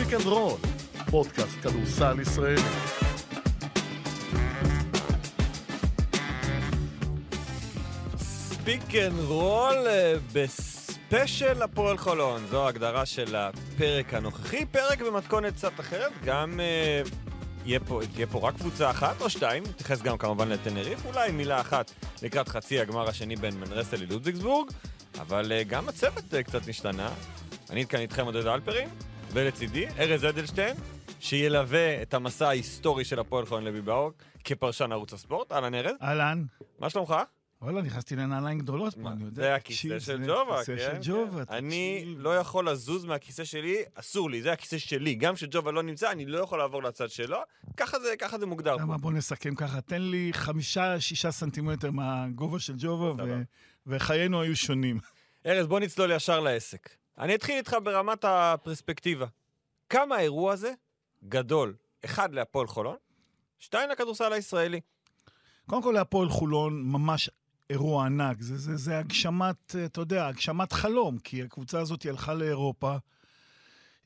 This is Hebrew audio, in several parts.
ספיק אנד רול, פודקאסט כדורסל ישראלי. ספיק אנד רול בספיישל הפועל חולון, זו ההגדרה של הפרק הנוכחי, פרק במתכונת קצת אחרת, גם אה, יהיה פה, פה רק קבוצה אחת או שתיים, נתייחס גם כמובן לטנריף, אולי מילה אחת לקראת חצי הגמר השני בין מנרסה ללודוויגסבורג, אבל אה, גם הצוות אה, קצת השתנה. אני כאן איתכם עודד אלפרין, ולצידי ארז אדלשטיין, שילווה את המסע ההיסטורי של הפועל חולון לוי באור כפרשן ערוץ הספורט. אהלן ארז, אהלן. מה שלומך? וואלה, נכנסתי לנעליים גדולות פה, אני יודע. זה הכיסא של ג'ובה, הכיסא כן? של ג'ובה, כן. אני תקשיב. לא יכול לזוז מהכיסא שלי, אסור לי, זה הכיסא שלי. גם כשג'ובה לא נמצא, אני לא יכול לעבור לצד שלו. ככה זה, ככה זה מוגדר פה. למה בוא נסכם ככה, תן לי חמישה, שישה סנטימטר מהגובה של ג'ובה, וחיינו היו שונים. ארז, בוא נצלול ישר לעסק. אני אתחיל איתך ברמת הפרספקטיבה. כמה האירוע הזה גדול, אחד להפועל חולון, שתיים לכדורסל הישראלי. קודם כל, להפועל חולון ממש אירוע ענק. זה, זה, זה הגשמת, אתה יודע, הגשמת חלום, כי הקבוצה הזאת הלכה לאירופה,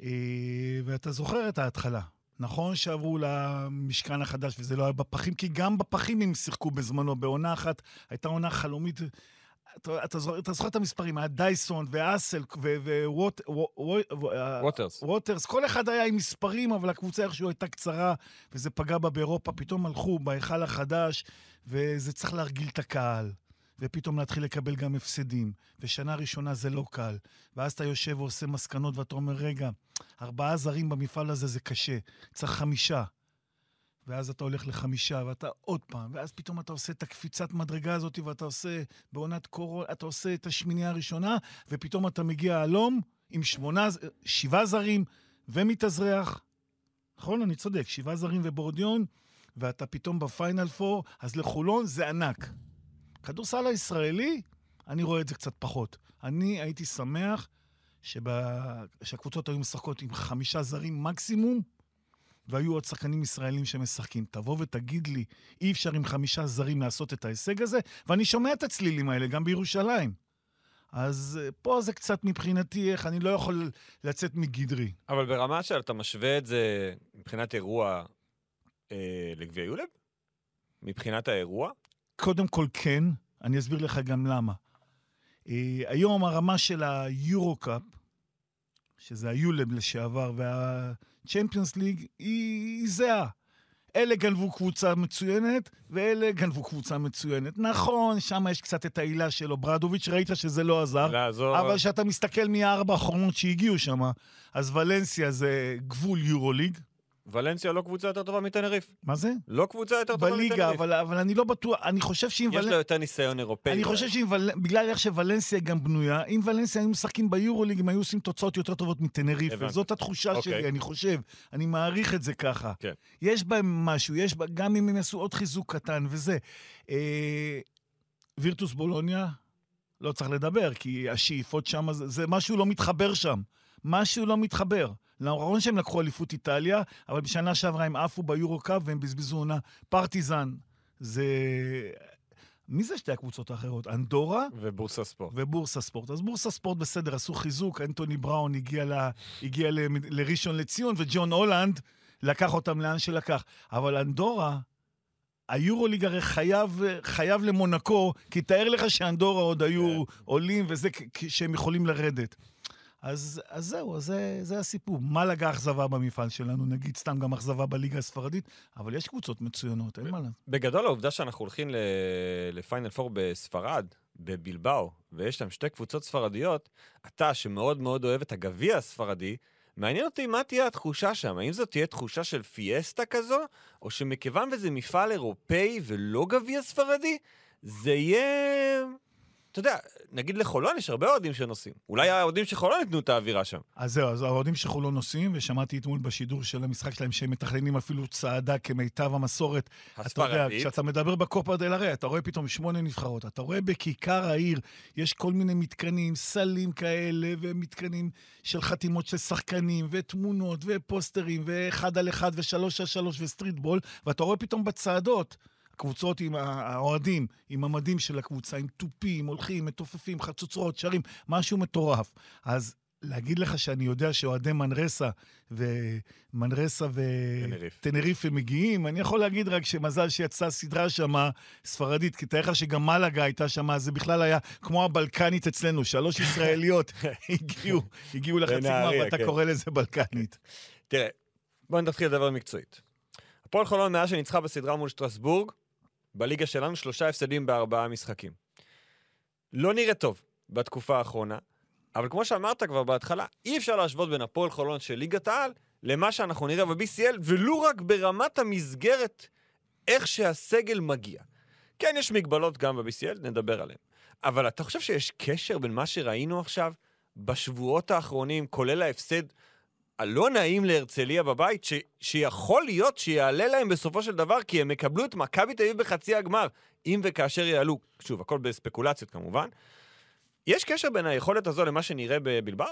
אה, ואתה זוכר את ההתחלה. נכון שעברו למשכן החדש וזה לא היה בפחים, כי גם בפחים הם שיחקו בזמנו. בעונה אחת הייתה עונה חלומית. אתה, זוכר, את המספרים, היה דייסון ואסל ווטרס. ווטרס, כל אחד היה עם מספרים, אבל הקבוצה איכשהו הייתה קצרה, וזה פגע בה באירופה. פתאום הלכו בהיכל החדש, וזה צריך להרגיל את הקהל. ופתאום להתחיל לקבל גם הפסדים. ושנה ראשונה זה לא קל. ואז אתה יושב ועושה מסקנות, ואתה אומר, רגע, ארבעה זרים במפעל הזה זה קשה, צריך חמישה. ואז אתה הולך לחמישה, ואתה עוד פעם, ואז פתאום אתה עושה את הקפיצת מדרגה הזאת, ואתה עושה בעונת קורונה, אתה עושה את השמינייה הראשונה, ופתאום אתה מגיע הלום עם שמונה, שבעה זרים ומתאזרח. נכון, אני צודק, שבעה זרים ובורדיון, ואתה פתאום בפיינל פור, אז לחולון זה ענק. כדורסל הישראלי, אני רואה את זה קצת פחות. אני הייתי שמח שבה... שהקבוצות היו משחקות עם חמישה זרים מקסימום, והיו עוד שחקנים ישראלים שמשחקים. תבוא ותגיד לי, אי אפשר עם חמישה זרים לעשות את ההישג הזה, ואני שומע את הצלילים האלה גם בירושלים. אז אה, פה זה קצת מבחינתי איך אני לא יכול לצאת מגדרי. אבל ברמה של אתה משווה את זה מבחינת אירוע אה, לגביע יולב? מבחינת האירוע? קודם כל כן, אני אסביר לך גם למה. אה, היום הרמה של היורו-קאפ, שזה היולב לשעבר, והצ'מפיונס ליג, היא, היא זהה. אלה גנבו קבוצה מצוינת, ואלה גנבו קבוצה מצוינת. נכון, שם יש קצת את העילה שלו. ברדוביץ', ראית שזה לא עזר. לעזור. אבל כשאתה מסתכל מהארבע האחרונות שהגיעו שם, אז ולנסיה זה גבול יורוליג. ולנסיה לא קבוצה יותר טובה מטנריף. מה זה? לא קבוצה יותר טובה מטנריף. בליגה, אבל, אבל אני לא בטוח, אני חושב שאם יש ולנסיה... לו יותר ניסיון אירופאי. אני חושב שבגלל איך שוולנסיה גם בנויה, אם ולנסיה היו משחקים ביורוליג, הם היו עושים תוצאות יותר טובות מטנריף. וזאת התחושה אוקיי. שלי, אני חושב. אני מעריך את זה ככה. כן. יש בהם משהו, יש בה, גם אם הם יעשו עוד חיזוק קטן וזה. אה, וירטוס בולוניה, לא צריך לדבר, כי השאיפות שם, זה, זה משהו לא מתחבר שם. משהו לא מתחבר. נכון שהם לקחו אליפות איטליה, אבל בשנה שעברה הם עפו ביורו-קאפ והם בזבזו עונה. פרטיזן, זה... מי זה שתי הקבוצות האחרות? אנדורה ובורסה ספורט. ובורסה ספורט. אז בורסה ספורט בסדר, עשו חיזוק, אנטוני בראון הגיע, ל... הגיע ל... לראשון לציון, וג'ון הולנד לקח אותם לאן שלקח. אבל אנדורה, היורוליג הרי חייב, חייב למונקו, כי תאר לך שאנדורה עוד היו עולים וזה, שהם יכולים לרדת. אז, אז זהו, אז זה, זה הסיפור. מה לגה אכזבה במפעל שלנו? נגיד סתם גם אכזבה בליגה הספרדית, אבל יש קבוצות מצוינות, אין מה לעשות. בגדול העובדה שאנחנו הולכים לפיינל פור בספרד, בבלבאו, ויש שם שתי קבוצות ספרדיות, אתה שמאוד מאוד אוהב את הגביע הספרדי, מעניין אותי מה תהיה התחושה שם, האם זאת תהיה תחושה של פיאסטה כזו, או שמכיוון וזה מפעל אירופאי ולא גביע ספרדי, זה יהיה... אתה יודע, נגיד לחולון יש הרבה אוהדים שנוסעים. אולי האוהדים של חולון ייתנו את האווירה שם. אז זהו, אז האוהדים של חולון נוסעים, ושמעתי אתמול בשידור של המשחק שלהם שהם מתכננים אפילו צעדה כמיטב המסורת. אתה יודע, הספרדית. כשאתה מדבר בקופה דל הרי, אתה רואה פתאום שמונה נבחרות, אתה רואה בכיכר העיר, יש כל מיני מתקנים, סלים כאלה, ומתקנים של חתימות של שחקנים, ותמונות, ופוסטרים, ואחד על אחד, ושלוש על שלוש, וסטריטבול, ואתה רואה פתאום בצעדות. הקבוצות עם האוהדים, עם המדים של הקבוצה, עם תופים, הולכים, מתופפים, חצוצרות, שרים, משהו מטורף. אז להגיד לך שאני יודע שאוהדי מנרסה ומנרסה. וטנריפה מגיעים, אני יכול להגיד רק שמזל שיצאה סדרה שמה, ספרדית, כי תאר לך שגם מלאגה הייתה שמה, זה בכלל היה כמו הבלקנית אצלנו, שלוש ישראליות הגיעו, הגיעו לחצי גמר, ואתה כן. קורא לזה בלקנית. תראה, בוא נתחיל לדבר מקצועית. הפועל חולון, מאז שניצחה בסדרה מול שטרסבורג, בליגה שלנו שלושה הפסדים בארבעה משחקים. לא נראה טוב בתקופה האחרונה, אבל כמו שאמרת כבר בהתחלה, אי אפשר להשוות בין הפועל חולון של ליגת העל למה שאנחנו נראה ב-BCL, ולו רק ברמת המסגרת, איך שהסגל מגיע. כן, יש מגבלות גם ב-BCL, נדבר עליהן. אבל אתה חושב שיש קשר בין מה שראינו עכשיו בשבועות האחרונים, כולל ההפסד הלא נעים להרצליה בבית, ש, שיכול להיות שיעלה להם בסופו של דבר, כי הם יקבלו את מכבי תל אביב בחצי הגמר, אם וכאשר יעלו. שוב, הכל בספקולציות כמובן. יש קשר בין היכולת הזו למה שנראה בבלבר?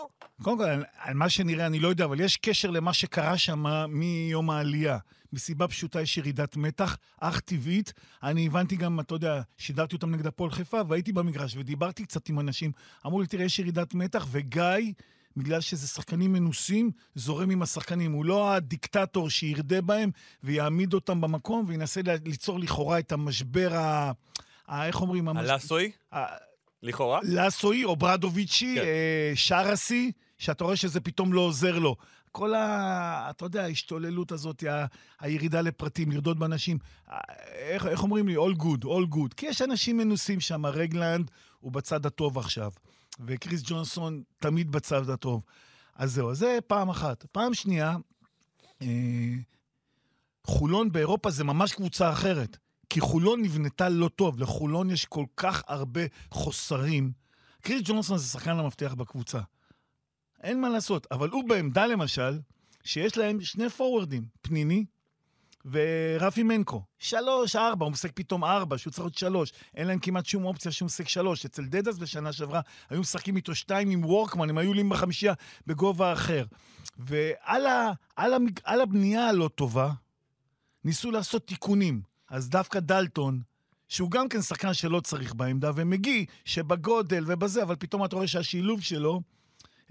קודם כל, על, על מה שנראה אני לא יודע, אבל יש קשר למה שקרה שם מיום העלייה. מסיבה פשוטה יש ירידת מתח, אך טבעית. אני הבנתי גם, אתה יודע, שידרתי אותם נגד הפועל חיפה, והייתי במגרש ודיברתי קצת עם אנשים. אמרו לי, תראה, יש ירידת מתח, וגיא, בגלל שזה שחקנים מנוסים, זורם עם השחקנים. הוא לא הדיקטטור שירדה בהם ויעמיד אותם במקום וינסה ליצור לכאורה את המשבר ה... ה- איך אומרים? המש- ה- לכאורה? לאסוי או ברדוביצ'י, כן. אה, שרסי, שאתה רואה שזה פתאום לא עוזר לו. כל ה... אתה יודע, ההשתוללות הזאת, ה- הירידה לפרטים, לרדות באנשים. אה, איך, איך אומרים לי? all good, all good. כי יש אנשים מנוסים שם, רגלנד הוא בצד הטוב עכשיו, וקריס ג'ונסון תמיד בצד הטוב. אז זהו, אז זה פעם אחת. פעם שנייה, אה, חולון באירופה זה ממש קבוצה אחרת. כי חולון נבנתה לא טוב, לחולון יש כל כך הרבה חוסרים. קריס ג'ונסון זה שחקן המפתח בקבוצה. אין מה לעשות, אבל הוא בעמדה למשל, שיש להם שני פורוורדים, פניני ורפי מנקו. שלוש, ארבע, הוא משחק פתאום ארבע, שהוא צריך להיות שלוש. אין להם כמעט שום אופציה שהוא משחק שלוש. אצל דדס בשנה שעברה היו משחקים איתו שתיים עם וורקמן, הם היו עולים בחמישייה בגובה אחר. ועל ה, על המג, על הבנייה הלא טובה, ניסו לעשות תיקונים. אז דווקא דלטון, שהוא גם כן שחקן שלא צריך בעמדה, ומגי, שבגודל ובזה, אבל פתאום אתה רואה שהשילוב שלו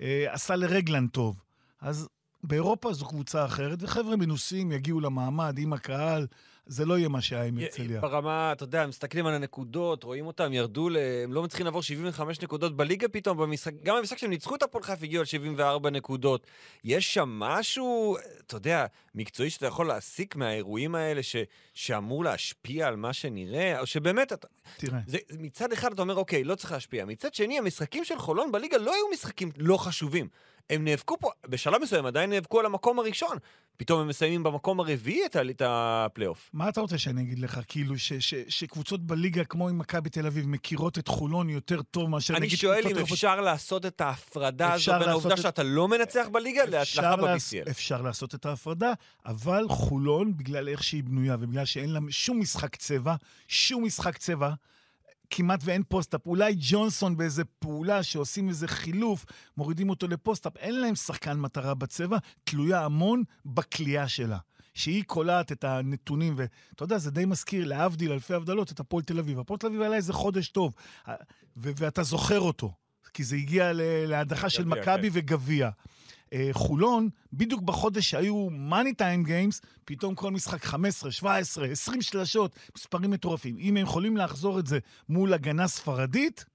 אה, עשה לרגלן טוב. אז באירופה זו קבוצה אחרת, וחבר'ה מנוסים יגיעו למעמד עם הקהל, זה לא יהיה מה שהיה עם הרצליה. ברמה, אתה יודע, מסתכלים על הנקודות, רואים אותם, ירדו, ל... הם לא מצליחים לעבור 75 נקודות בליגה פתאום, במשחק, גם במשחק שהם ניצחו את הפועל חיפה הגיעו על 74 נקודות. יש שם משהו, אתה יודע, מקצועי שאתה יכול להסיק מהאירועים האלה, ש... שאמור להשפיע על מה שנראה, או שבאמת, אתה... תראה, זה, מצד אחד אתה אומר, אוקיי, לא צריך להשפיע. מצד שני, המשחקים של חולון בליגה לא היו משחקים לא חשובים. הם נאבקו פה, בשלב מסוים עדיין נאבקו על המקום הראשון. פתאום הם מסיימים במקום הרביעי את, הפלייאוף. מה אתה רוצה שאני אגיד לך? כאילו, ש, ש, שקבוצות בליגה, כמו עם מכבי תל אביב, מכירות את חולון יותר טוב מאשר אני שואל אם? אפשר לעשות את ההפרדה הזו בין העובדה את- שאתה לא מנצח בליגה להצלחה ב-BCL. אפשר לעשות את ההפרדה, אבל חולון, בגלל איך שהיא בנויה ובגלל שאין לה שום משחק צבע, שום משחק צבע, כמעט ואין פוסט-אפ. אולי ג'ונסון באיזה פעולה שעושים איזה חילוף, מורידים אותו לפוסט-אפ. אין להם שחקן מטרה בצבע, תלויה המון בכלייה שלה. שהיא קולעת את הנתונים, ואתה יודע, זה די מזכיר, להבדיל אלפי הבדלות, את הפועל תל אביב. הפועל תל אביב היה איזה חודש טוב, ו- ואתה זוכר אותו, כי זה הגיע להדחה של מכבי כן. וגביע. אה, חולון, בדיוק בחודש שהיו מאני טיים גיימס, פתאום כל משחק 15, 17, 20 שלשות, מספרים מטורפים. אם הם יכולים לחזור את זה מול הגנה ספרדית,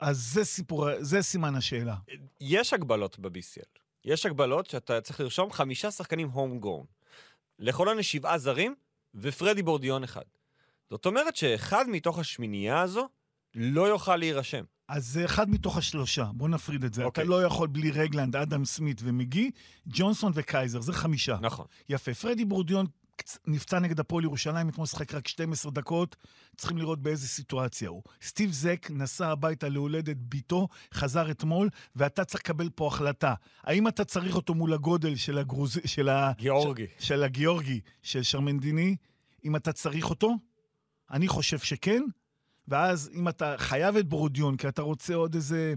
אז זה סיפור, זה סימן השאלה. יש הגבלות ב-BCL. יש הגבלות שאתה צריך לרשום חמישה שחקנים הום גורן. לחולון יש שבעה זרים ופרדי בורדיון אחד. זאת אומרת שאחד מתוך השמינייה הזו לא יוכל להירשם. אז זה אחד מתוך השלושה, בוא נפריד את זה. אוקיי. אתה לא יכול בלי רגלנד, אדם סמית ומגי, ג'ונסון וקייזר, זה חמישה. נכון. יפה. פרדי בורדיון קצ- נפצע נגד הפועל ירושלים, אתמול שחק רק 12 דקות, צריכים לראות באיזה סיטואציה הוא. סטיב זק נסע הביתה להולדת ביתו, חזר אתמול, ואתה צריך לקבל פה החלטה. האם אתה צריך אותו מול הגודל של הגרוז... של ה... גיאורגי. של, של הגיאורגי, של שרמנדיני, אם אתה צריך אותו? אני חושב שכן. ואז אם אתה חייב את ברודיון, כי אתה רוצה עוד איזה...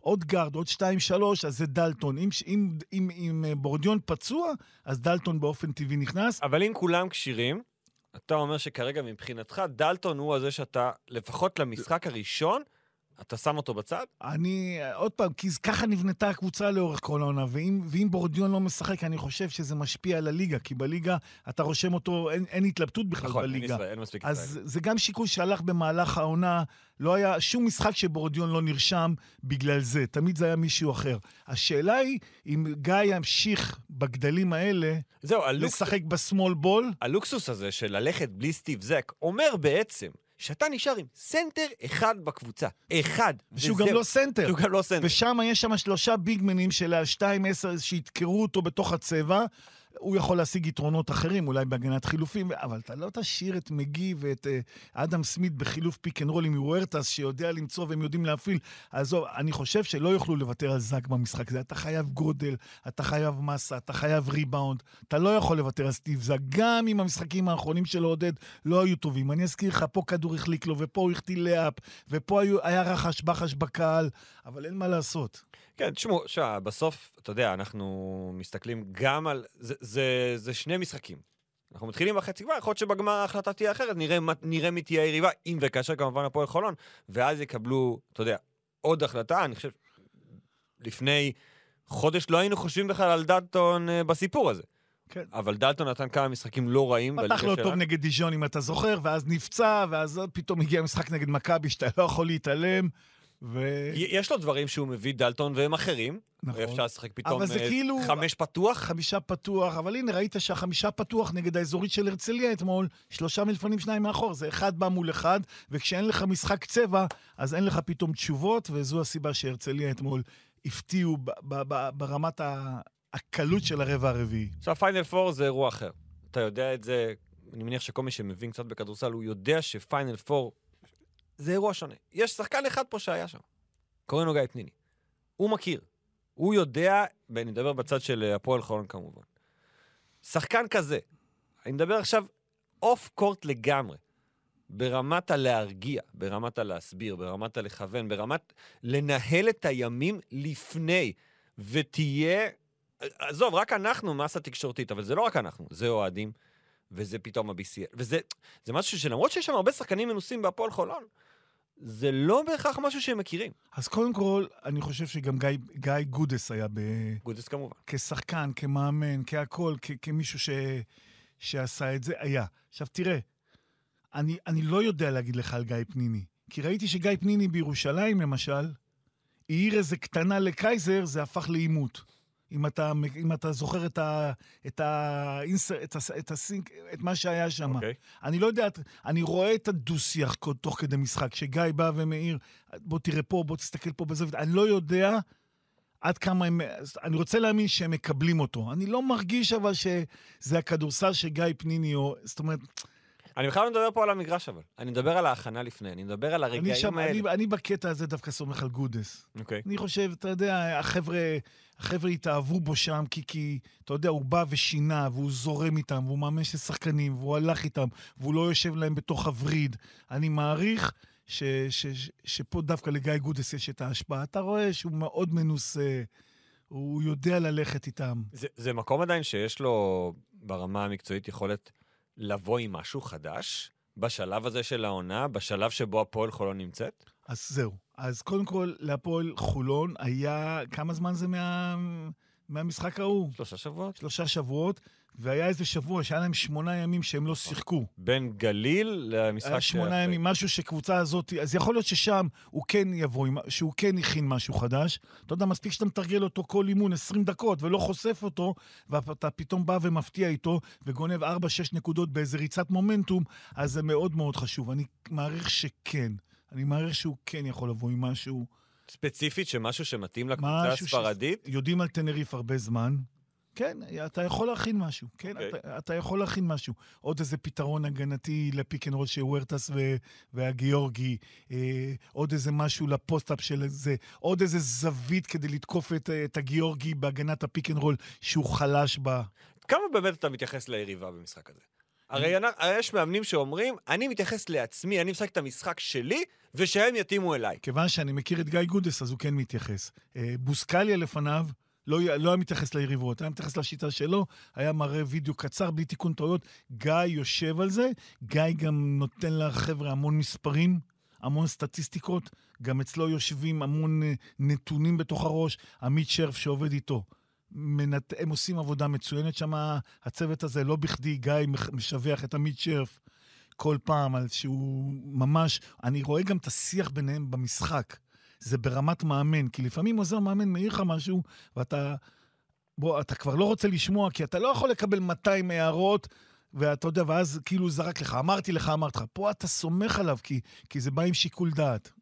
עוד גארד, עוד שתיים, שלוש, אז זה דלטון. אם, אם, אם, אם אה, בורדיון פצוע, אז דלטון באופן טבעי נכנס. אבל אם כולם כשירים, אתה אומר שכרגע מבחינתך דלטון הוא הזה שאתה, לפחות למשחק הראשון, אתה שם אותו בצד? אני, עוד פעם, כי ככה נבנתה הקבוצה לאורך כל העונה, ואם, ואם בורדיון לא משחק, אני חושב שזה משפיע על הליגה, כי בליגה אתה רושם אותו, אין, אין התלבטות בכלל נכון, אין בליגה. ישראל, אין מספיק אז ישראל. זה גם שיקול שהלך במהלך העונה, לא היה שום משחק שבורדיון לא נרשם בגלל זה, תמיד זה היה מישהו אחר. השאלה היא, אם גיא ימשיך בגדלים האלה, זהו, הלוקס, לשחק ב small ball, הלוקסוס הזה של ללכת בלי סטיב זק אומר בעצם שאתה נשאר עם סנטר אחד בקבוצה. אחד. שהוא גם. לא סנטר. שהוא גם לא סנטר. ושם יש שם שלושה ביגמנים של ה-2-10 שידקרו אותו בתוך הצבע. הוא יכול להשיג יתרונות אחרים, אולי בהגנת חילופים, אבל אתה לא תשאיר את מגי ואת אה, אדם סמית בחילוף pick and roll עם וורטס, שיודע למצוא והם יודעים להפעיל. עזוב, אני חושב שלא יוכלו לוותר על זק במשחק הזה. אתה חייב גודל, אתה חייב מסה, אתה חייב ריבאונד. אתה לא יכול לוותר על סטיב זק, גם אם המשחקים האחרונים שלו, עודד, לא היו טובים. אני אזכיר לך, פה כדור החליק לו, ופה הוא החטיא layup, ופה היה רחש בחש בקהל, אבל אין מה לעשות. כן, תשמעו, שע, בסוף, אתה יודע, אנחנו מסתכלים גם על... זה, זה, זה שני משחקים. אנחנו מתחילים בחצי גמר, יכול להיות שבגמר ההחלטה תהיה אחרת, נראה, נראה מי תהיה היריבה, אם וכאשר כמובן הפועל חולון, ואז יקבלו, אתה יודע, עוד החלטה, אני חושב, לפני חודש לא היינו חושבים בכלל על דלטון אה, בסיפור הזה. כן. אבל דלטון נתן כמה משחקים לא רעים. פתח לו טוב. נגד דיז'ון, אם אתה זוכר, ואז נפצע, ואז פתאום הגיע משחק נגד מכבי שאתה לא יכול להתעלם, ו... יש לו דברים שהוא מביא דלטון והם אחרים. נכון. אפשר לשחק פתאום אבל זה אה, כאילו- חמש פתוח. חמישה פתוח, אבל הנה, ראית שהחמישה פתוח נגד האזורית של הרצליה אתמול, שלושה מלפנים, שניים מאחור, זה אחד בא מול אחד, וכשאין לך משחק צבע, אז אין לך פתאום תשובות, וזו הסיבה שהרצליה אתמול הפתיעו ברמת ה- הקלות של הרבע הרביעי. עכשיו, פיינל פור זה אירוע אחר. אתה יודע את זה, אני מניח שכל מי שמבין קצת בכדורסל, הוא יודע שפיינל פור זה אירוע שונה. יש שחקן אחד פה שהיה שם, קוראים לו גיא פניני. הוא מכיר. הוא יודע, ואני מדבר בצד של אה, הפועל חולון כמובן. שחקן כזה, אני מדבר עכשיו אוף קורט לגמרי, ברמת הלהרגיע, ברמת הלהסביר, ברמת הלכוון, ברמת לנהל את הימים לפני, ותהיה עזוב, רק אנחנו מסה תקשורתית, אבל זה לא רק אנחנו, זה אוהדים, וזה פתאום ה-BCL, וזה זה משהו שלמרות שיש שם הרבה שחקנים מנוסים בהפועל חולון, זה לא בהכרח משהו שהם מכירים. אז קודם כל, אני חושב שגם גיא, גיא גודס היה ב... גודס כמובן. כשחקן, כמאמן, כהכול, כ- כמישהו ש... שעשה את זה, היה. עכשיו תראה, אני, אני לא יודע להגיד לך על גיא פניני, כי ראיתי שגיא פניני בירושלים, למשל, העיר איזה קטנה לקייזר, זה הפך לעימות. אם אתה, אם אתה זוכר את, ה, את, ה, את, ה, את, הסינק, את מה שהיה שם. אוקיי. אני לא יודע, אני רואה את הדו-שיח תוך כדי משחק, שגיא בא ומעיר, בוא תראה פה, בוא תסתכל פה בזווית. אני לא יודע עד כמה הם... אני רוצה להאמין שהם מקבלים אותו. אני לא מרגיש אבל שזה הכדורסל של גיא פניני, או... זאת אומרת, אני בכלל לא מדבר פה על המגרש אבל. אני מדבר על ההכנה לפני, אני מדבר על אני, הרגעים שם, האלה. אני, אני בקטע הזה דווקא סומך על גודס. אוקיי. אני חושב, אתה יודע, החבר'ה, החבר'ה התאהבו בו שם, כי, כי, אתה יודע, הוא בא ושינה, והוא זורם איתם, והוא מאמן של שחקנים, והוא הלך איתם, והוא לא יושב להם בתוך הווריד. אני מעריך ש, ש, ש, שפה דווקא לגיא גודס יש את ההשפעה. אתה רואה שהוא מאוד מנוסה, הוא יודע ללכת איתם. זה, זה מקום עדיין שיש לו ברמה המקצועית יכולת לבוא עם משהו חדש? בשלב הזה של העונה, בשלב שבו הפועל חולון נמצאת? אז זהו. אז קודם כל, להפועל חולון היה, כמה זמן זה מה, מהמשחק ההוא? שלושה שבועות? שלושה שבועות, והיה איזה שבוע שהיה להם שמונה ימים שהם לא שיחקו. בין גליל למשחק היה שמונה שאחרי. ימים, משהו שקבוצה הזאת, אז יכול להיות ששם הוא כן יבוא, שהוא כן הכין משהו חדש. אתה יודע, מספיק שאתה מתרגל אותו כל אימון 20 דקות ולא חושף אותו, ואתה פתאום בא ומפתיע איתו וגונב 4-6 נקודות באיזה ריצת מומנטום, אז זה מאוד מאוד חשוב. אני מעריך שכן. אני מעריך שהוא כן יכול לבוא עם משהו. ספציפית שמשהו שמתאים לקבוצה משהו ש- הספרדית? יודעים על טנריף הרבה זמן. כן, אתה יכול להכין משהו. כן, אוקיי. אתה, אתה יכול להכין משהו. עוד איזה פתרון הגנתי ל pick and roll של וורטס ו- והגיאורגי, אה, עוד איזה משהו ל post-up של זה, עוד איזה זווית כדי לתקוף את, את הגיאורגי בהגנת ה pick and roll שהוא חלש בה. כמה באמת אתה מתייחס ליריבה במשחק הזה? הרי יש מאמנים שאומרים, אני מתייחס לעצמי, אני משחק את המשחק שלי, ושהם יתאימו אליי. כיוון שאני מכיר את גיא גודס, אז הוא כן מתייחס. אה, בוסקליה לפניו, לא, לא היה מתייחס ליריבות, היה מתייחס לשיטה שלו, היה מראה וידאו קצר בלי תיקון טעויות. גיא יושב על זה, גיא גם נותן לחבר'ה המון מספרים, המון סטטיסטיקות, גם אצלו יושבים המון אה, נתונים בתוך הראש, עמית שרף שעובד איתו. מנת... הם עושים עבודה מצוינת שם, הצוות הזה, לא בכדי גיא משבח את עמית שרף כל פעם על שהוא ממש... אני רואה גם את השיח ביניהם במשחק. זה ברמת מאמן, כי לפעמים עוזר מאמן מעיר לך משהו, ואתה... בוא, אתה כבר לא רוצה לשמוע, כי אתה לא יכול לקבל 200 הערות, ואתה יודע, ואז כאילו זרק לך, אמרתי לך, אמרתי לך. פה אתה סומך עליו, כי, כי זה בא עם שיקול דעת.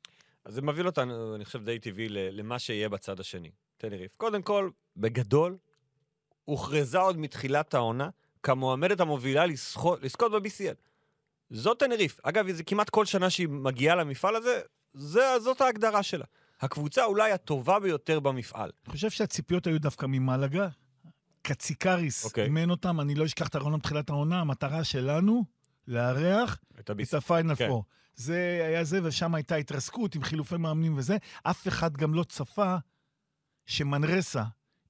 אז זה מביא אותנו, אני חושב, די טבעי למה שיהיה בצד השני. טנריף. קודם כל, בגדול, הוכרזה עוד מתחילת העונה כמועמדת המובילה לזכות, לזכות ב-BCL. זאת טנריף. אגב, זה כמעט כל שנה שהיא מגיעה למפעל הזה, זה, זאת ההגדרה שלה. הקבוצה אולי הטובה ביותר במפעל. אני חושב שהציפיות היו דווקא ממלגה. קציקריס אוקיי. אימן אותם, אני לא אשכח את הרעיון בתחילת העונה, המטרה שלנו, לארח את את. הפיינל כן. פור. זה היה זה, ושם הייתה התרסקות עם חילופי מאמנים וזה. אף אחד גם לא צפה שמנרסה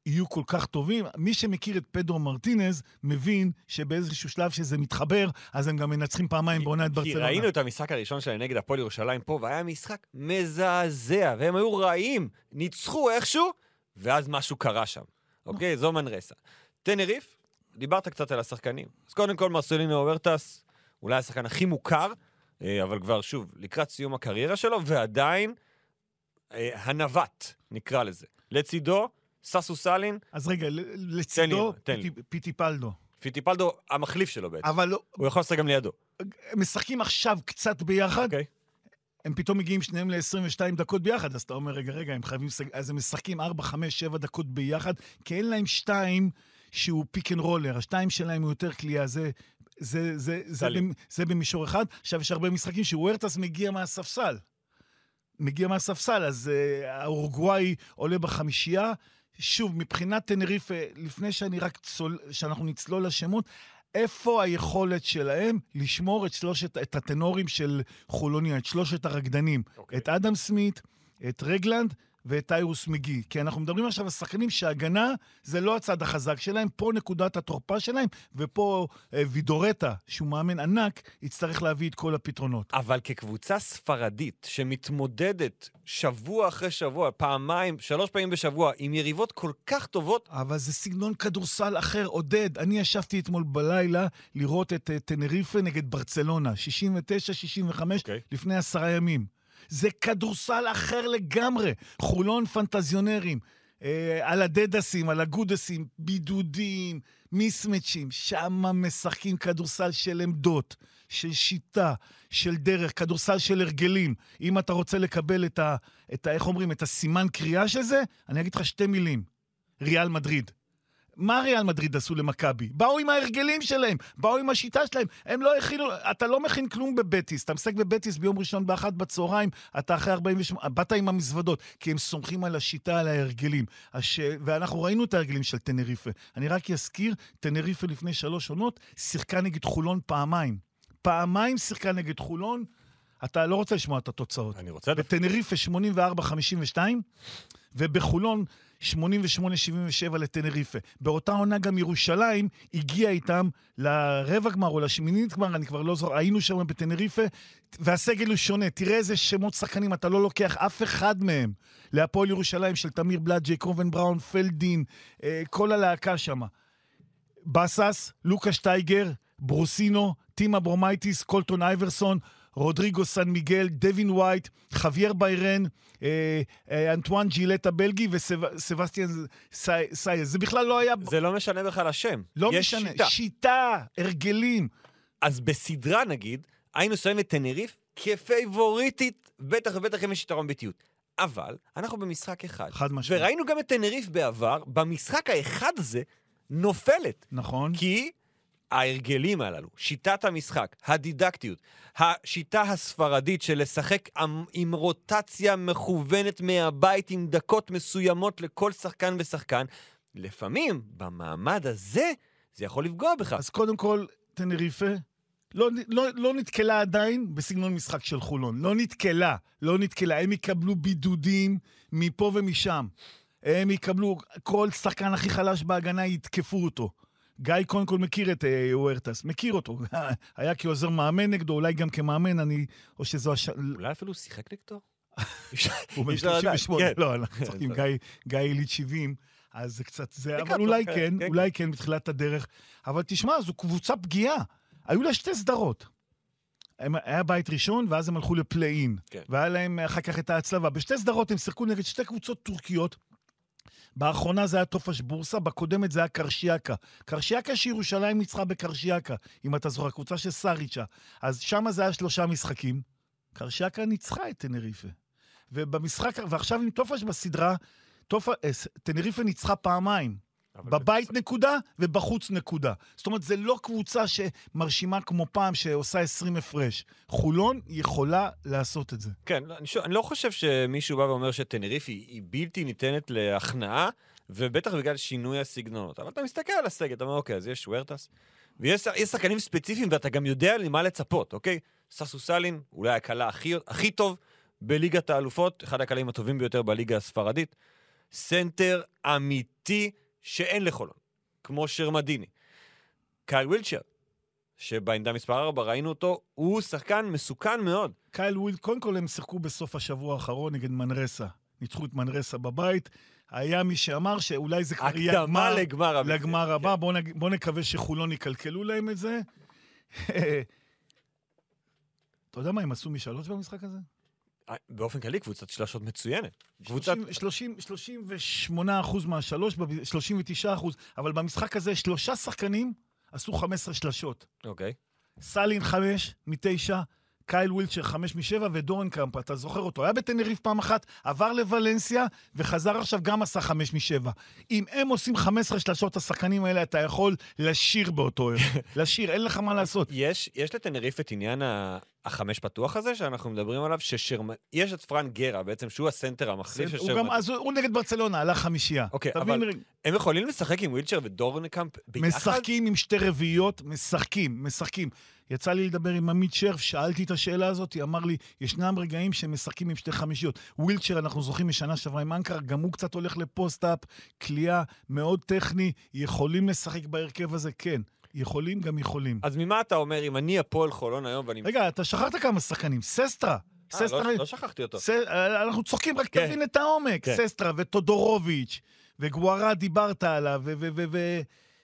יהיו כל כך טובים. מי שמכיר את פדרו מרטינז, מבין שבאיזשהו שלב שזה מתחבר, אז הם גם מנצחים פעמיים בעונה את כי ברצלונה. ראינו את המשחק הראשון שלהם נגד הפועל ירושלים פה, והיה משחק מזעזע, והם היו רעים, ניצחו איכשהו, ואז משהו קרה שם. אוקיי? זו מנרסה. טנריף, דיברת קצת על השחקנים. אז קודם כל, מרסלינו אוברטס, אולי השחקן הכי מוכר, אה, אבל כבר, שוב, לקראת סיום הקריירה שלו, ועדיין אה, הנווט, נקרא לזה. לצידו, סאסו סאלין, אז רגע, לצידו, פיטיפלדו. פיטיפלדו, המחליף שלו בעצם. אבל לא- הוא יכול לשחק גם לידו. משחקים עכשיו קצת ביחד, אוקיי? הם פתאום מגיעים שניהם ל-22 דקות ביחד, אז אתה אומר, רגע, רגע, הם חייבים... אז הם משחקים 4, 5, 7 דקות ביחד, כי אין להם שתיים שהוא pick and roller, השתיים שלהם הוא יותר קליעה, זה... זה, זה, זה. במ- זה במישור אחד. עכשיו, יש הרבה משחקים שוורטס מגיע מהספסל. מגיע מהספסל, אז uh, האורוגוואי עולה בחמישייה. שוב, מבחינת טנריפה, לפני שאני רק צול... שאנחנו נצלול לשמות, איפה היכולת שלהם לשמור את שלושת, את הטנורים של חולוניה, את שלושת הרקדנים? אוקיי. את אדם סמית, את רגלנד ואת טיירוס מגי. כי אנחנו מדברים עכשיו על שחקנים שהגנה זה לא הצד החזק שלהם, פה נקודת התורפה שלהם, ופה אה, וידורטה, שהוא מאמן ענק, יצטרך להביא את כל הפתרונות. אבל כקבוצה ספרדית שמתמודדת שבוע אחרי שבוע, פעמיים, שלוש פעמים בשבוע, עם יריבות כל כך טובות, אבל זה סגנון כדורסל אחר. עודד, אני ישבתי אתמול בלילה לראות את אה, טנריפה נגד ברצלונה, 69-65, אוקיי. לפני עשרה ימים. זה כדורסל אחר לגמרי. חולון פנטזיונרים, אה, על הדדסים, על הגודסים, בידודים, מיסמצ'ים, שם משחקים כדורסל של עמדות, של שיטה, של דרך, כדורסל של הרגלים. אם אתה רוצה לקבל את ה... את ה איך אומרים? את הסימן קריאה של זה, אני אגיד לך שתי מילים. ריאל מדריד. מה ריאל מדריד עשו למכבי? באו עם ההרגלים שלהם, באו עם השיטה שלהם. הם לא הכינו, אתה לא מכין כלום בבטיס. אתה משחק בבטיס ביום ראשון באחת בצהריים, אתה אחרי 48, באת עם המזוודות, כי הם סומכים על השיטה, על ההרגלים. הש... ואנחנו ראינו את ההרגלים של טנריפה. אני רק אזכיר, טנריפה לפני שלוש עונות שיחקה נגד חולון פעמיים. פעמיים שיחקה נגד חולון. אתה לא רוצה לשמוע את התוצאות. אני רוצה... בטנריפה 84-52, ובחולון 88-77 לטנריפה. באותה עונה גם ירושלים הגיעה איתם לרבע גמר או לשמינית גמר, אני כבר לא זוכר, היינו שם בטנריפה, והסגל הוא שונה. תראה איזה שמות שחקנים, אתה לא לוקח אף אחד מהם. להפועל ירושלים של תמיר בלאט, ג'ייקובן בראון, פלדין, אה, כל הלהקה שם. בסס, לוקה שטייגר, ברוסינו, טים אברומייטיס, קולטון אייברסון, רודריגו סן מיגל, דווין וייט, חוויאר ביירן, אה, אה, אנטואן ג'ילט הבלגי וסבסטיאן סייז. זה בכלל לא היה... זה לא משנה בכלל השם. לא יש משנה. שיטה. שיטה, הרגלים. אז בסדרה, נגיד, היינו שמים את טנריף כפייבוריטית, בטח ובטח אם יש יתרון באיטיות. אבל אנחנו במשחק אחד. חד משמעית. וראינו גם את טנריף בעבר, במשחק האחד הזה, נופלת. נכון. כי ההרגלים הללו, שיטת המשחק, הדידקטיות, השיטה הספרדית של לשחק עם, רוטציה מכוונת מהבית עם דקות מסוימות לכל שחקן ושחקן, לפעמים במעמד הזה זה יכול לפגוע בך. אז קודם כל, טנריפה לא, לא, לא נתקלה עדיין בסגנון משחק של חולון. לא נתקלה, לא נתקלה. הם יקבלו בידודים מפה ומשם. הם יקבלו, כל שחקן הכי חלש בהגנה יתקפו אותו. גיא קודם כל מכיר את אה, אוארטס, מכיר אותו. היה כעוזר מאמן נגדו, אולי גם כמאמן, אני... או שזו הש... אולי אפילו שיחק נגדו? הוא בן אי אפשר לדעת, 38, כן. לא, אנחנו צוחקים, גיא- יליד 70, אז זה קצת זה, אבל לקראת אולי סוף, כן, כן, אולי כן בתחילת הדרך. אבל תשמע, זו קבוצה פגיעה. היו לה שתי סדרות. הם- היה בית ראשון, ואז הם הלכו לפליין. כן. והיה להם אחר כך את ההצלבה. בשתי סדרות הם שיחקו נגד שתי קבוצות טורקיות. באחרונה זה היה טופש בורסה, בקודמת זה היה קרשיאקה. קרשיאקה שירושלים ניצחה בקרשיאקה, אם אתה זוכר, קבוצה של סאריצ'ה. אז שם זה היה שלושה משחקים. קרשיאקה ניצחה את טנריפה. ובמשחק, ועכשיו עם טופש בסדרה, טופ... אה, טנריפה ניצחה פעמיים. בבית נקודה ובחוץ נקודה. זאת אומרת, זה לא קבוצה שמרשימה כמו פעם, שעושה 20 הפרש. חולון יכולה לעשות את זה. כן, לא, אני, שוב, אני לא חושב שמישהו בא ואומר שטנריף היא, היא בלתי ניתנת להכנעה, ובטח בגלל שינוי הסגנונות. אבל אתה מסתכל על הסגל, אתה אומר, אוקיי, אז יש הוארטס, ויש יש שחקנים ספציפיים, ואתה גם יודע למה לצפות, אוקיי? סאסו סאלין, אולי הקלע הכי, הכי טוב בליגת האלופות, אחד הקלעים הטובים ביותר בליגה הספרדית. סנטר אמיתי שאין לחולון, כמו שרמדיני. קייל ווילצ'ר, שבעמדה מספר 4 ראינו אותו, הוא שחקן מסוכן מאוד. קייל וויל, קודם כל הם שיחקו בסוף השבוע האחרון נגד מנרסה. ניצחו את מנרסה בבית. היה מי שאמר שאולי זה כבר יהיה הגמר, לגמר המקרה. לגמר הבא. בואו נג... בוא נקווה שחולון יקלקלו להם את זה. אתה יודע מה הם עשו משלוש במשחק הזה? אה, באופן כללי, קבוצת שלשות מצוינת. קבוצת... 30, 38 אחוז מהשלוש, ב- 39 אחוז, אבל במשחק הזה שלושה שחקנים עשו 15 שלשות. אוקיי. סאלין חמש מתשע, קייל ווילצ'ר חמש משבע, ודורנקאמפ, אתה זוכר אותו, היה בטנריף פעם אחת, עבר לוולנסיה, וחזר עכשיו גם עשה חמש משבע. אם הם עושים 15 שלשות, השחקנים האלה, אתה יכול לשיר באותו ערב. לשיר, אין לך מה לעשות. יש, יש לטנריף את עניין ה- החמש פתוח הזה שאנחנו מדברים עליו, ששרמ... יש את פרן גרה בעצם, שהוא הסנטר המחליף של שרמדיני. אז הוא נגד ברצלונה, עלה חמישייה. אוקיי, אבל מבין? הם יכולים לשחק עם ווילצ'ר ודורנקאמפ ביחד? משחקים עם שתי רביעיות, משחקים, משחקים. יצא לי לדבר עם עמית שרף, שאלתי את השאלה הזאת, הוא אמר לי, ישנם רגעים שהם משחקים עם שתי חמישיות. ווילצ'ר, אנחנו זוכרים משנה שעברה עם אנקרה, גם הוא קצת הולך ל post-up, כליאה מאוד טכני, יכולים לשחק בהרכב הזה? כן. יכולים, גם יכולים. אז ממה אתה אומר, אם אני הפועל חולון היום ואני... רגע, אתה שכחת כמה שחקנים. ססטרה. אה, ססטרה, לא, לא שכחתי אותו. ס... אנחנו צוחקים, רק כן. תבין את העומק. כן. ססטרה וטודורוביץ' וגוארה דיברת עליו, ו... ו... ו... ו...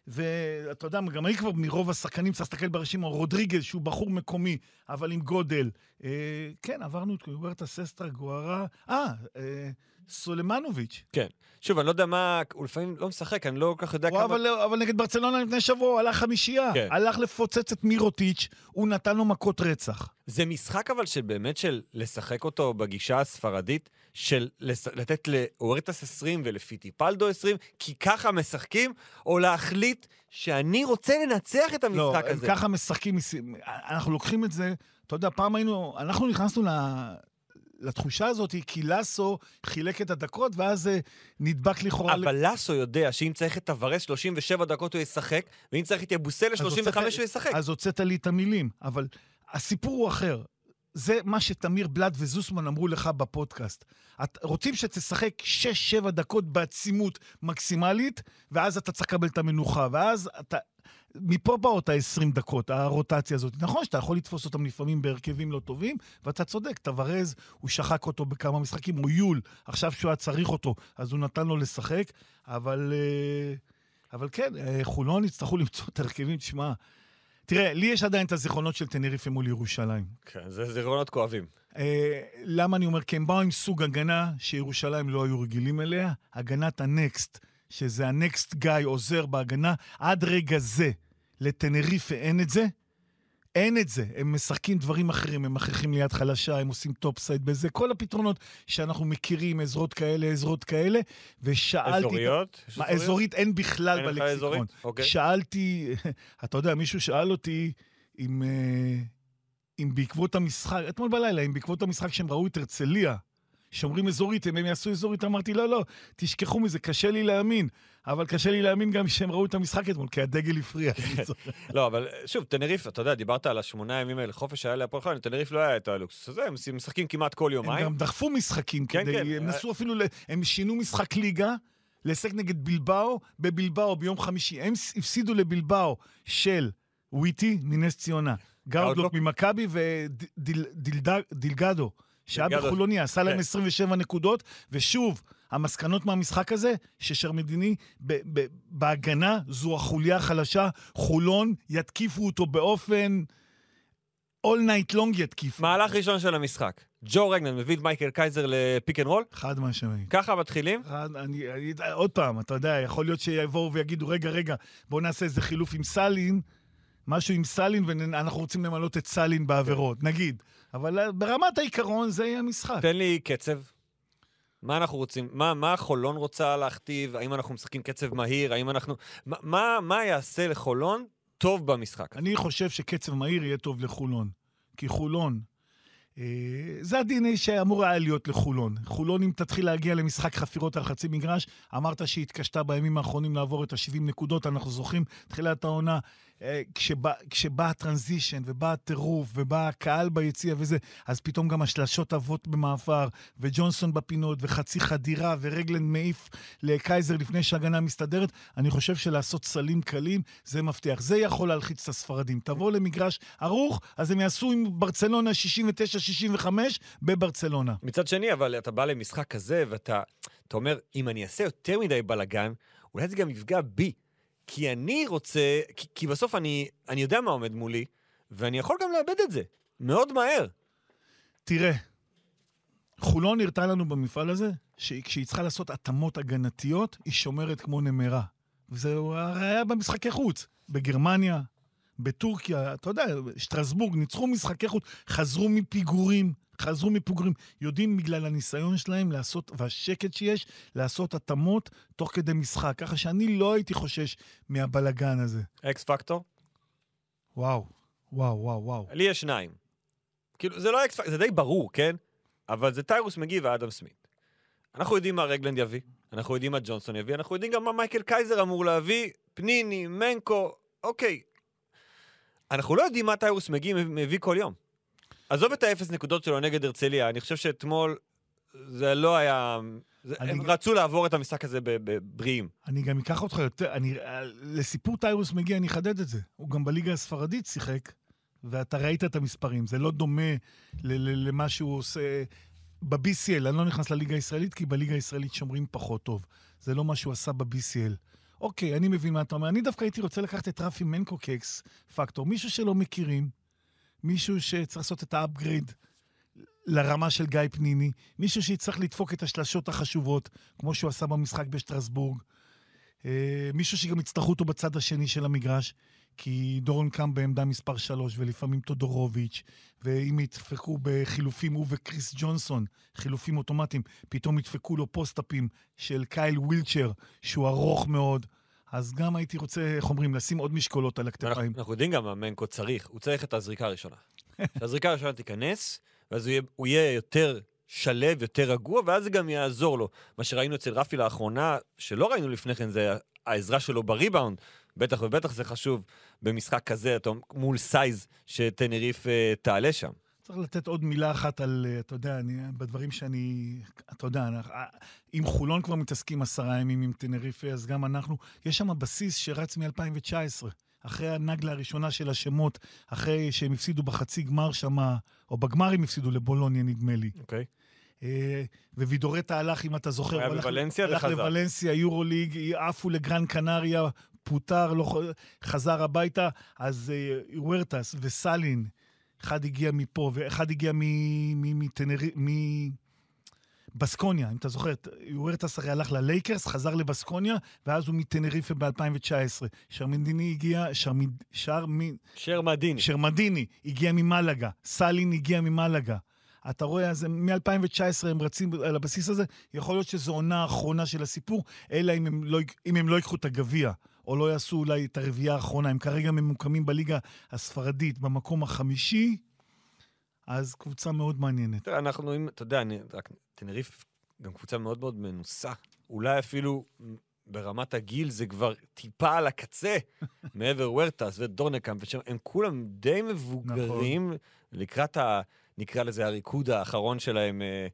ואתה יודע, גם אני כבר מרוב השחקנים צריך להסתכל ברשימה, רודריגז, שהוא בחור מקומי, אבל עם גודל. אה, כן, עברנו את גוארטה, ססטרה, גוארה, אה, אה, סולמנוביץ'. כן. שוב, אני לא יודע מה, הוא לפעמים לא משחק, אני לא כל כך יודע כמה... אבל, אבל נגד ברצלונה לפני שבוע הוא הלך חמישייה. כן. הלך לפוצץ את מירוטיץ', הוא נתן לו מכות רצח. זה משחק אבל של באמת של לשחק אותו בגישה הספרדית, של לס... לתת לאורטס 20 ולפיטיפלדו 20, כי ככה משחקים, או להחליט שאני רוצה לנצח את לא, המשחק הם הזה. ככה משחקים, אנחנו לוקחים את זה, אתה יודע, פעם היינו, אנחנו נכנסנו ל... לתחושה הזאת, כי לסו חילק את הדקות, ואז נדבק לכאורה... ל- אבל לסו יודע שאם צריך את טוורס 37 דקות הוא ישחק, ואם צריך את יבוסל אז ל-35 הוצאת- הוא ישחק. אז הוצאת לי את המילים, אבל הסיפור הוא אחר. זה מה שתמיר בלאט וזוסמן אמרו לך בפודקאסט. את, רוצים שתשחק 6-7 דקות בעצימות מקסימלית, ואז אתה צריך לקבל את המנוחה, ואז אתה... מפה באות ה-20 דקות, הרוטציה הזאת. נכון שאתה יכול לתפוס אותם לפעמים בהרכבים לא טובים, ואתה צודק, טוורז, הוא שחק אותו בכמה משחקים, או יול, עכשיו שהוא היה צריך אותו, אז הוא נתן לו לשחק, אבל... אה, אבל כן, אה, חולון יצטרכו למצוא את ההרכבים, תשמע, תראה, לי יש עדיין את הזיכרונות של טנריפה מול ירושלים. כן, זה זיכרונות כואבים. אה, למה אני אומר? כי הם באו עם סוג הגנה שירושלים לא היו רגילים אליה, הגנת הנקסט, שזה ה next guy עוזר בהגנה. עד רגע זה, לטנריפה אין את זה. אין את זה. הם משחקים דברים אחרים, הם מכריחים ליד חלשה, הם עושים top side בזה, כל הפתרונות שאנחנו מכירים, עזרות כאלה, עזרות כאלה, ושאלתי... אזוריות? מה, אזורית אין בכלל אין בלקסיקון. אוקיי. שאלתי, אתה יודע, מישהו שאל אותי אם, אה, אם בעקבות המשחק, אתמול בלילה, אם בעקבות המשחק שהם ראו את הרצליה, שאומרים אזורית, אם הם יעשו אזורית, אמרתי, לא, לא, תשכחו מזה, קשה לי להאמין. אבל קשה לי להאמין גם שהם ראו את המשחק אתמול, כי הדגל הפריע. זוכר. לא, אבל שוב, טנריף, אתה יודע, דיברת על השמונה ימים האלה, חופש היה להפועל חולון, טנריף לא היה את הלוקסוס הזה, הם משחקים כמעט כל הם יומיים. גם דחפו משחקים כן, כדי, כן. הם נסו אפילו, הם שינו משחק ליגה לשחק נגד בלבאו בבלבאו ביום חמישי. הם הפסידו לבלבאו של וויטי מנס ציונה, גאודלוק גאודלוק. ממכבי ודילגדו, שהיה דילגדו. בחולוניה, עשה להם כן. 27 נקודות, ושוב, המסקנות מהמשחק הזה, ששרמדיני ב- ב- בהגנה זו החוליה החלשה, חולון יתקיפו אותו באופן... all night long יתקיפו. מהלך ראשון של המשחק. ג'ו רגלנד מביא את מייקל קייזר ל pick and roll, חד משמעי. ככה מתחילים. אחד, אני, אני, עוד פעם, אתה יודע, יכול להיות שיבואו ויגידו, רגע, רגע, בואו נעשה איזה חילוף עם סאלין, משהו עם סאלין, ואנחנו רוצים למלות את סאלין בעבירות, נגיד. אבל אה, ברמת העיקרון זה יהיה המשחק. תן לי קצב. מה אנחנו רוצים? מה, מה חולון רוצה להכתיב? האם אנחנו משחקים קצב מהיר? האם אנחנו... מה, מה, מה יעשה לחולון טוב במשחק? אני חושב שקצב מהיר יהיה טוב לחולון. כי חולון, אה, זה ה-DNA שאמור היה להיות לחולון. חולון, אם תתחיל להגיע למשחק חפירות על חצי מגרש, אמרת שהיא התקשתה בימים האחרונים לעבור את ה-70 נקודות, אנחנו זוכרים, תחילת העונה, כשבא, כשבא הטרנזישן, ובא הטירוף, ובא הקהל ביציע וזה, אז פתאום גם השלשות עבות במעבר, וג'ונסון בפינות, וחצי חדירה, ורגלנד מעיף לקייזר לפני שההגנה מסתדרת. אני חושב שלעשות סלים קלים, זה מבטיח. זה יכול להלחיץ את הספרדים. תבוא למגרש ערוך, אז הם יעשו עם ברצלונה 69-65 בברצלונה. מצד שני, אבל אתה בא למשחק כזה, ואתה אתה אומר, אם אני אעשה יותר מדי בלאגן, אולי זה גם יפגע בי. כי אני רוצה, כי, כי בסוף אני, אני יודע מה עומד מולי, ואני יכול גם לאבד את זה. מאוד מהר. תראה, חולון הראתה לנו במפעל הזה, שכשהיא צריכה לעשות התאמות הגנתיות, היא שומרת כמו נמרה. וזה היה במשחקי חוץ. בגרמניה, בטורקיה, אתה יודע, שטרסבורג, ניצחו משחקי חוץ, חזרו מפיגורים, חזרו מפיגורים. יודעים בגלל הניסיון שלהם לעשות, והשקט שיש, לעשות התאמות תוך כדי משחק. ככה שאני לא הייתי חושש מהבלגן הזה. X factor? וואו, וואו, וואו, וואו. לי יש שניים. כאילו, זה לא X factor, זה די ברור, כן? אבל זה טיירוס מגי ואדם סמית. אנחנו יודעים מה רגלנד יביא, אנחנו יודעים מה ג'ונסון יביא, אנחנו יודעים גם מה מייקל קייזר אמור להביא, פניני, מנקו, אוקיי. אנחנו לא יודעים מה טיירוס מגי מביא כל יום. עזוב את האפס נקודות שלו נגד הרצליה, אני חושב שאתמול זה לא היה... זה, אני- הם רצו לעבור את המשחק הזה בבריאים. אני גם אקח אותך יותר, אני, לסיפור טיירוס מגיע, אני אחדד את זה. הוא גם בליגה הספרדית שיחק, ואתה ראית את המספרים. זה לא דומה למה שהוא עושה ב-BCL. אני לא נכנס לליגה הישראלית, כי בליגה הישראלית שומרים פחות טוב. זה לא מה שהוא עשה ב-BCL. אוקיי, אני מבין מה אתה אומר. אני דווקא הייתי רוצה לקחת את רפי מנקו כאקס פקטור. מישהו שלא מכירים, מישהו שצריך לעשות את ה upgrade לרמה של גיא פניני, מישהו שיצטרך לדפוק את השלשות החשובות, כמו שהוא עשה במשחק בשטרסבורג. אה, מישהו שגם יצטרכו אותו בצד השני של המגרש, כי דורנקאמפ בעמדה מספר 3, ולפעמים טודורוביץ', ואם ידפקו בחילופים, הוא וקריס ג'ונסון, חילופים אוטומטיים, פתאום ידפקו לו post-up-ים של קייל ווילצ'ר, שהוא ארוך מאוד. אז גם הייתי רוצה, איך אומרים, לשים עוד משקולות על אנחנו, הכתפיים. אנחנו יודעים גם מה מנקו צריך, הוא צריך את הזריקה הראשונה. שהזריקה הראשונה תיכנס, ואז הוא יהיה, הוא יהיה יותר שלו, יותר רגוע, ואז זה גם יעזור לו. מה שראינו אצל רפי לאחרונה, שלא ראינו לפני כן, זה העזרה שלו בריבאונד. בטח ובטח זה חשוב במשחק כזה, אתה, מול size שטנריף אה, תעלה שם. צריך לתת עוד מילה אחת על, אה, אתה יודע, אני, בדברים שאני, אתה יודע, אה, אם חולון כבר מתעסקים עשרה ימים עם טנריפה, אז גם אנחנו, יש שם בסיס שרץ מ-2019. אחרי הנגלה הראשונה של השמות, אחרי שהם הפסידו בחצי גמר שם, או בגמר הם הפסידו לבולוניה, נדמה לי. אוקיי. אה, ווידורטה הלך, אם אתה זוכר, הוא היה הלך- בוולנסיה הלך וחזר. לוולנסיה, יורו ליג, עפו לגרן קנריה, פוטר, לא, חזר הביתה, אז אה, וורטס וסאלין, אחד הגיע מפה ואחד הגיע מ- מ- מטנרי... מ... בסקוניה, אם אתה זוכר, וורטס הרי הלך ללייקרס, חזר לבסקוניה, ואז הוא מטנריפה ב-2019. שרמנדיני הגיע, שרמד... שרמי... שרמדיני. שרמדיני הגיע ממלגה, סאלין הגיע ממלגה. אתה רואה, אז הם- מ-2019 הם רצים על הבסיס הזה, יכול להיות שזו עונה האחרונה של הסיפור, אלא אם הם לא, אם הם לא ייקחו את הגביע, או לא יעשו אולי את הרביעייה האחרונה. הם כרגע ממוקמים בליגה הספרדית במקום החמישי, אז קבוצה מאוד מעניינת. אנחנו, אם, אתה יודע, אני, רק, טנריף גם קבוצה מאוד מאוד מנוסה. אולי אפילו ברמת הגיל זה כבר טיפה על הקצה, מעבר וורטס ודורנקאמפ, ושם, הם כולם די מבוגרים לקראת ה... נקרא לזה הריקוד האחרון שלהם אה,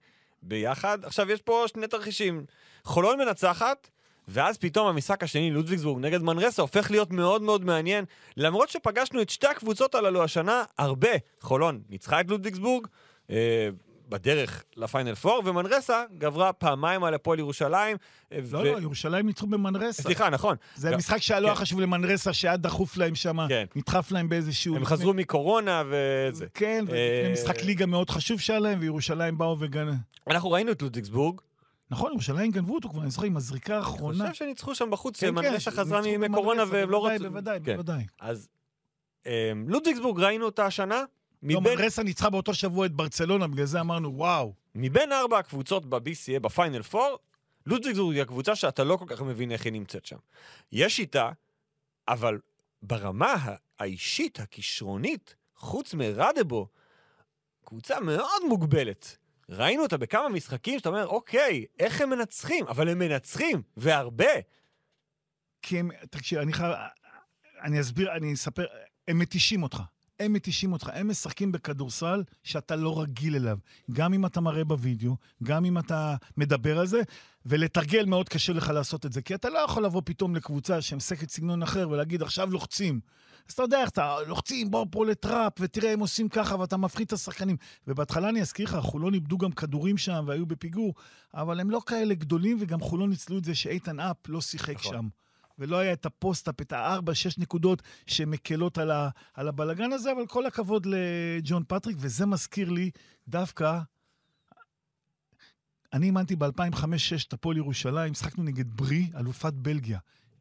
ביחד. עכשיו, יש פה שני תרחישים. חולון מנצחת, ואז פתאום המשחק השני, לודוויגסבורג נגד מנרסה, הופך להיות מאוד מאוד מעניין, למרות שפגשנו את שתי הקבוצות הללו השנה הרבה. חולון ניצחה את לודוויגסבורג, אה, בדרך לפיינל פור, ומנרסה גברה פעמיים על הפועל ירושלים. אה, לא, לא, ירושלים ניצחו במנרסה. סליחה, נכון. זה גם- משחק שהיה לא כן. חשוב למנרסה, שהיה דחוף להם שם, כן. נדחף להם באיזשהו... הם לפני- חזרו מקורונה וזה. כן, אה, ולפני משחק ליגה מאוד חשוב שהיה להם, וירושלים באו וגנ... אנחנו ראינו את לודוויגסבורג, נכון, ירושלים גנבו אותו כבר, אני זוכר, עם הזריקה אני האחרונה. חושב שניצחו שם בחוץ, כן, כן, מנרסה חזרה מקורונה והם לא רצו... בוודאי, כן. בוודאי. אז אה, לודוויגסבורג ראינו אותה השנה, לא, מנרסה ניצחה באותו שבוע את ברצלונה, בגלל זה אמרנו, וואו. מבין ארבע הקבוצות ב-BCA, בפיינל 4, לודוויגסבורג היא הקבוצה שאתה לא כל כך מבין איך היא נמצאת שם. יש איתה, אבל ברמה האישית, הכישרונית, חוץ מרדבו, קבוצה מאוד מוגבלת. ראינו אותה בכמה משחקים שאתה אומר, אוקיי, איך הם מנצחים? אבל הם מנצחים, והרבה. כי הם, תקשיב, אני חייב, אני אסביר, אני אספר, הם מתישים אותך. הם מתישים אותך, הם משחקים בכדורסל שאתה לא רגיל אליו. גם אם אתה מראה בווידאו, גם אם אתה מדבר על זה, ולתרגל מאוד קשה לך לעשות את זה, כי אתה לא יכול לבוא פתאום לקבוצה שמשחקת סגנון אחר ולהגיד, עכשיו לוחצים. אז אתה יודע איך אתה, לוחצים, בוא פה לטראפ, ותראה, הם עושים ככה, ואתה מפחית את השחקנים. ובהתחלה אני אזכיר לך, חולון איבדו גם כדורים שם והיו בפיגור, אבל הם לא כאלה גדולים, וגם חולון ניצלו את זה שאיתן האפ לא שיחק נכון. שם. ולא היה את ה post-up, את הארבע, שש נקודות שמקלות על, ה, על הבלגן הזה, אבל כל הכבוד לג'ון פטריק, וזה מזכיר לי דווקא... אני אימנתי ב-2005-2006 את הפועל ירושלים, שיחקנו נגד ברי, אלופת בלגיה.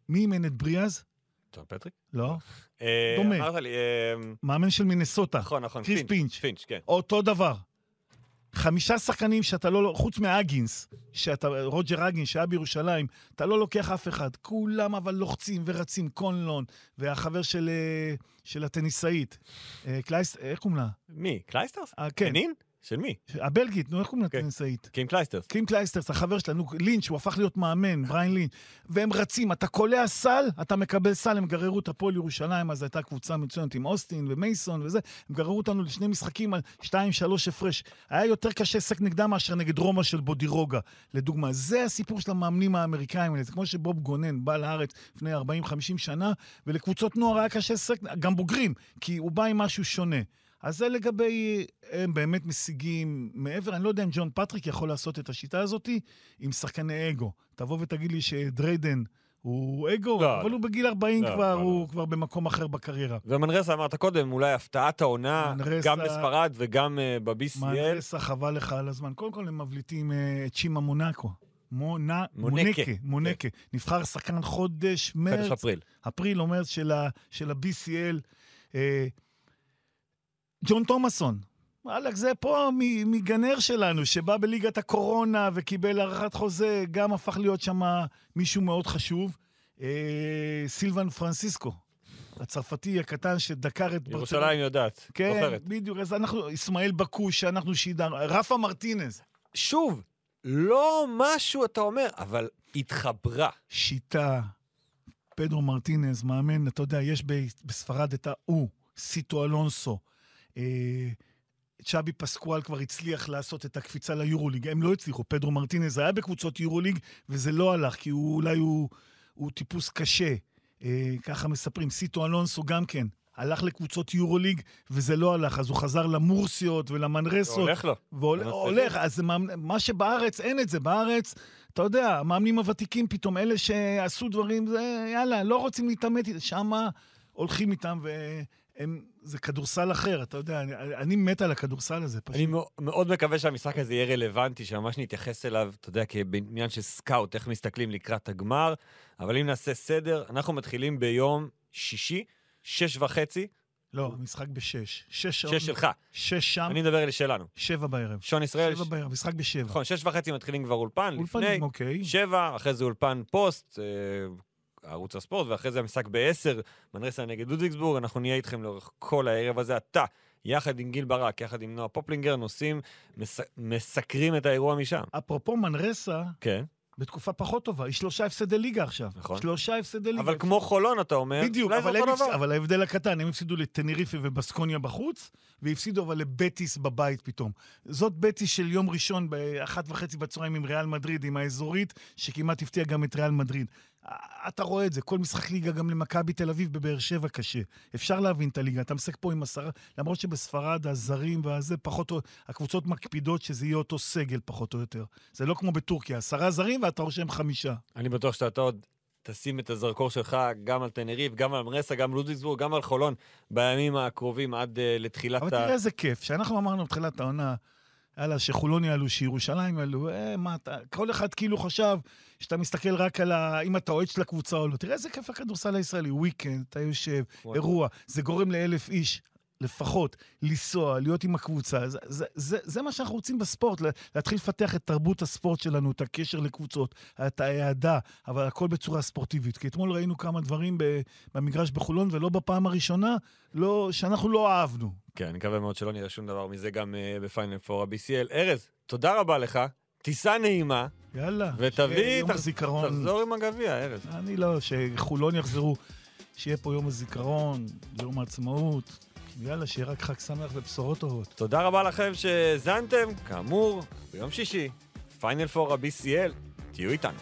מי אימן את ברי אז? טוב, פטריק? לא. אה, דומה. אמרת לי, אה, מאמן של מינסוטה. נכון, נכון, קריס פינץ'. פינץ', כן. אותו דבר. חמישה שחקנים שאתה לא, חוץ מאגינס, שאתה, רוג'ר אגינס שהיה בירושלים, אתה לא לוקח אף אחד. כולם אבל לוחצים ורצים, קונלון, והחבר של, אה, של הטניסאית, אה, קלייס, איך קוראים לה? מי? קלייסטרס? אה, כן? של מי? הבלגית, נו, איך קוראים כן. הטניסאית? קים קלייסטרס. קים קלייסטרס, החבר שלנו, לינץ', הוא הפך להיות מאמן, בריין לינץ', והם רצים, אתה קולע סל, אתה מקבל סל, הם גררו את הפועל ירושלים, אז הייתה קבוצה מצוינת עם אוסטין ומייסון וזה, הם גררו אותנו לשני משחקים על 2-3 הפרש. היה יותר קשה לשחק נגדם מאשר נגד רומא של בודירוגה, לדוגמה. זה הסיפור של המאמנים האמריקאים האלה, זה כמו שבוב גונן בא לארץ לפני 40-50 שנה, ולקבוצות נוער היה קשה לשחק, גם בוגרים, כי הוא בא עם משהו שונה. אז זה לגבי, הם באמת משיגים מעבר, אני לא יודע אם ג'ון פטריק יכול לעשות את השיטה הזאת עם שחקני אגו. תבוא ותגיד לי שדריידן הוא אגו, לא, אבל לא. הוא בגיל 40 לא, כבר, לא, הוא לא. כבר במקום אחר בקריירה. ומנרסה, אמרת קודם, אולי הפתעת העונה, מנרסה- גם בספרד וגם אה, ב-BCL. מנרסה, חבל לך על הזמן. קודם כל הם מבליטים אה, את שימה מונקו. מונה, מונקה. מונקה, מונקה. נבחר שחקן חודש מרץ, חודש אפריל. אפריל או מרץ של, ה-BCL. אה, ג'ון תומאסון, וואלכ, זה פה מ- מגנר שלנו, שבא בליגת הקורונה וקיבל הארכת חוזה, גם הפך להיות שם מישהו מאוד חשוב. אה, סילבן פרנסיסקו, הצרפתי הקטן שדקר את ירושלים יודעת, כן, זוכרת. בדיוק. אז אנחנו, ישמעאל בקוש, שאנחנו שידרנו, רפה מרטינז, שוב, לא משהו, אתה אומר, אבל התחברה. שיטה, פדרו מרטינז, מאמן, אתה יודע, יש ב- בספרד את ההוא, סיטו אלונסו. אה, צ'אבי פסקואל כבר הצליח לעשות את הקפיצה ליורוליג, הם לא הצליחו, פדרו מרטינז היה בקבוצות יורוליג, וזה לא הלך, כי הוא אולי הוא, הוא טיפוס קשה. אה, ככה מספרים. סיטו אלונסו גם כן. הלך לקבוצות יורוליג, וזה לא הלך, אז הוא חזר למורסיות ולמנרסות. הולך לו. והולך. הולך, אז מאמנ- מה שבארץ, אין את זה. בארץ, אתה יודע, המאמנים הוותיקים פתאום, אלה שעשו דברים, זה יאללה, לא רוצים להתעמת שמה הולכים איתם, וזה כדורסל אחר, אתה יודע, אני, אני מת על הכדורסל הזה, פשוט. אני מאו- מאוד מקווה שהמשחק הזה יהיה רלוונטי, שממש נתייחס אליו, אתה יודע, כבעניין של סקאוט, איך מסתכלים לקראת הגמר. אבל אם נעשה סדר, אנחנו מתחילים ביום שישי, שש וחצי, לא, המשחק בשש. שש שעות. שש שלך. שש שם, אני מדבר אל שלנו. שבע בערב. שון ישראל, שבע בערב, משחק בשבע. נכון, שש וחצי מתחילים כבר אולפן, לפני, אולפנים, אוקיי. שבע, אחרי זה אולפן פוסט, אה, ערוץ הספורט, ואחרי זה המשחק בעשר, מנרסה נגד לודוויגסבורג, אנחנו נהיה איתכם לאורך כל הערב הזה. אתה, יחד עם גיל ברק, יחד עם נועה פופלינגר, נוסעים, מס, מסקרים את האירוע משם. אפרופו מנרסה, כן. בתקופה פחות טובה. היא שלושה הפסדי ליגה עכשיו. נכון. שלושה הפסדי ליגה. אבל כמו חולון, אתה אומר, בדיוק, אבל, הם הפס... אבל ההבדל הקטן, הם הפסידו לטנריפה ובסקוניה בחוץ, והפסידו אבל לבטיס בבית פתאום. זאת בטיס של יום ראשון באחת וחצי בצהריים עם ריאל מדריד, עם האזורית, שכמעט הפתיעה גם את ריאל מדריד. אתה רואה את זה, כל משחק ליגה גם למכבי תל אביב בבאר שבע קשה. אפשר להבין את הליגה, אתה משחק פה עם עשרה, למרות שבספרד הזרים והזה פחות או... הקבוצות מקפידות שזה יהיה אותו סגל פחות או יותר. זה לא כמו בטורקיה, עשרה זרים ואתה רושם חמישה. אני בטוח שאתה עוד תשים את הזרקור שלך גם על טנריף, גם על מרסה, גם על לודוויגסבורג, גם על חולון, בימים הקרובים עד uh, לתחילת אבל תראה איזה כיף, שאנחנו אמרנו בתחילת העונה, יאללה, שחולון יעלו, שירושלים יעלו, אה, מה אתה... כל אחד כאילו חשב שאתה מסתכל רק על ה... אם אתה אוהד של הקבוצה או לא. תראה איזה כיף הכדורסל הישראלי, וויקנד, אתה יושב. אירוע, זה גורם לאלף איש. לפחות לנסוע, להיות עם הקבוצה. זה, זה, זה, זה מה שאנחנו רוצים בספורט, לה- להתחיל לפתח את תרבות הספורט שלנו, את הקשר לקבוצות, את האהדה, אבל הכל בצורה ספורטיבית. כי אתמול ראינו כמה דברים במגרש בחולון, ולא בפעם הראשונה, לא, שאנחנו לא אהבנו. כן, אני מקווה מאוד שלא נראה שום דבר מזה גם uh, בפיינל פור ה-BCL. ארז, תודה רבה לך, טיסה נעימה, יאללה. ותביא, תח- הזיכרון. תחזור עם הגביע, ארז. אני לא, שחולון יחזרו, שיהיה פה יום הזיכרון, יום העצמאות. יאללה, שיהיה רק חג שמח ובשורות טובות. תודה רבה לכם שהאזנתם, כאמור, ביום שישי, פיינל פור ה-BCL, תהיו איתנו.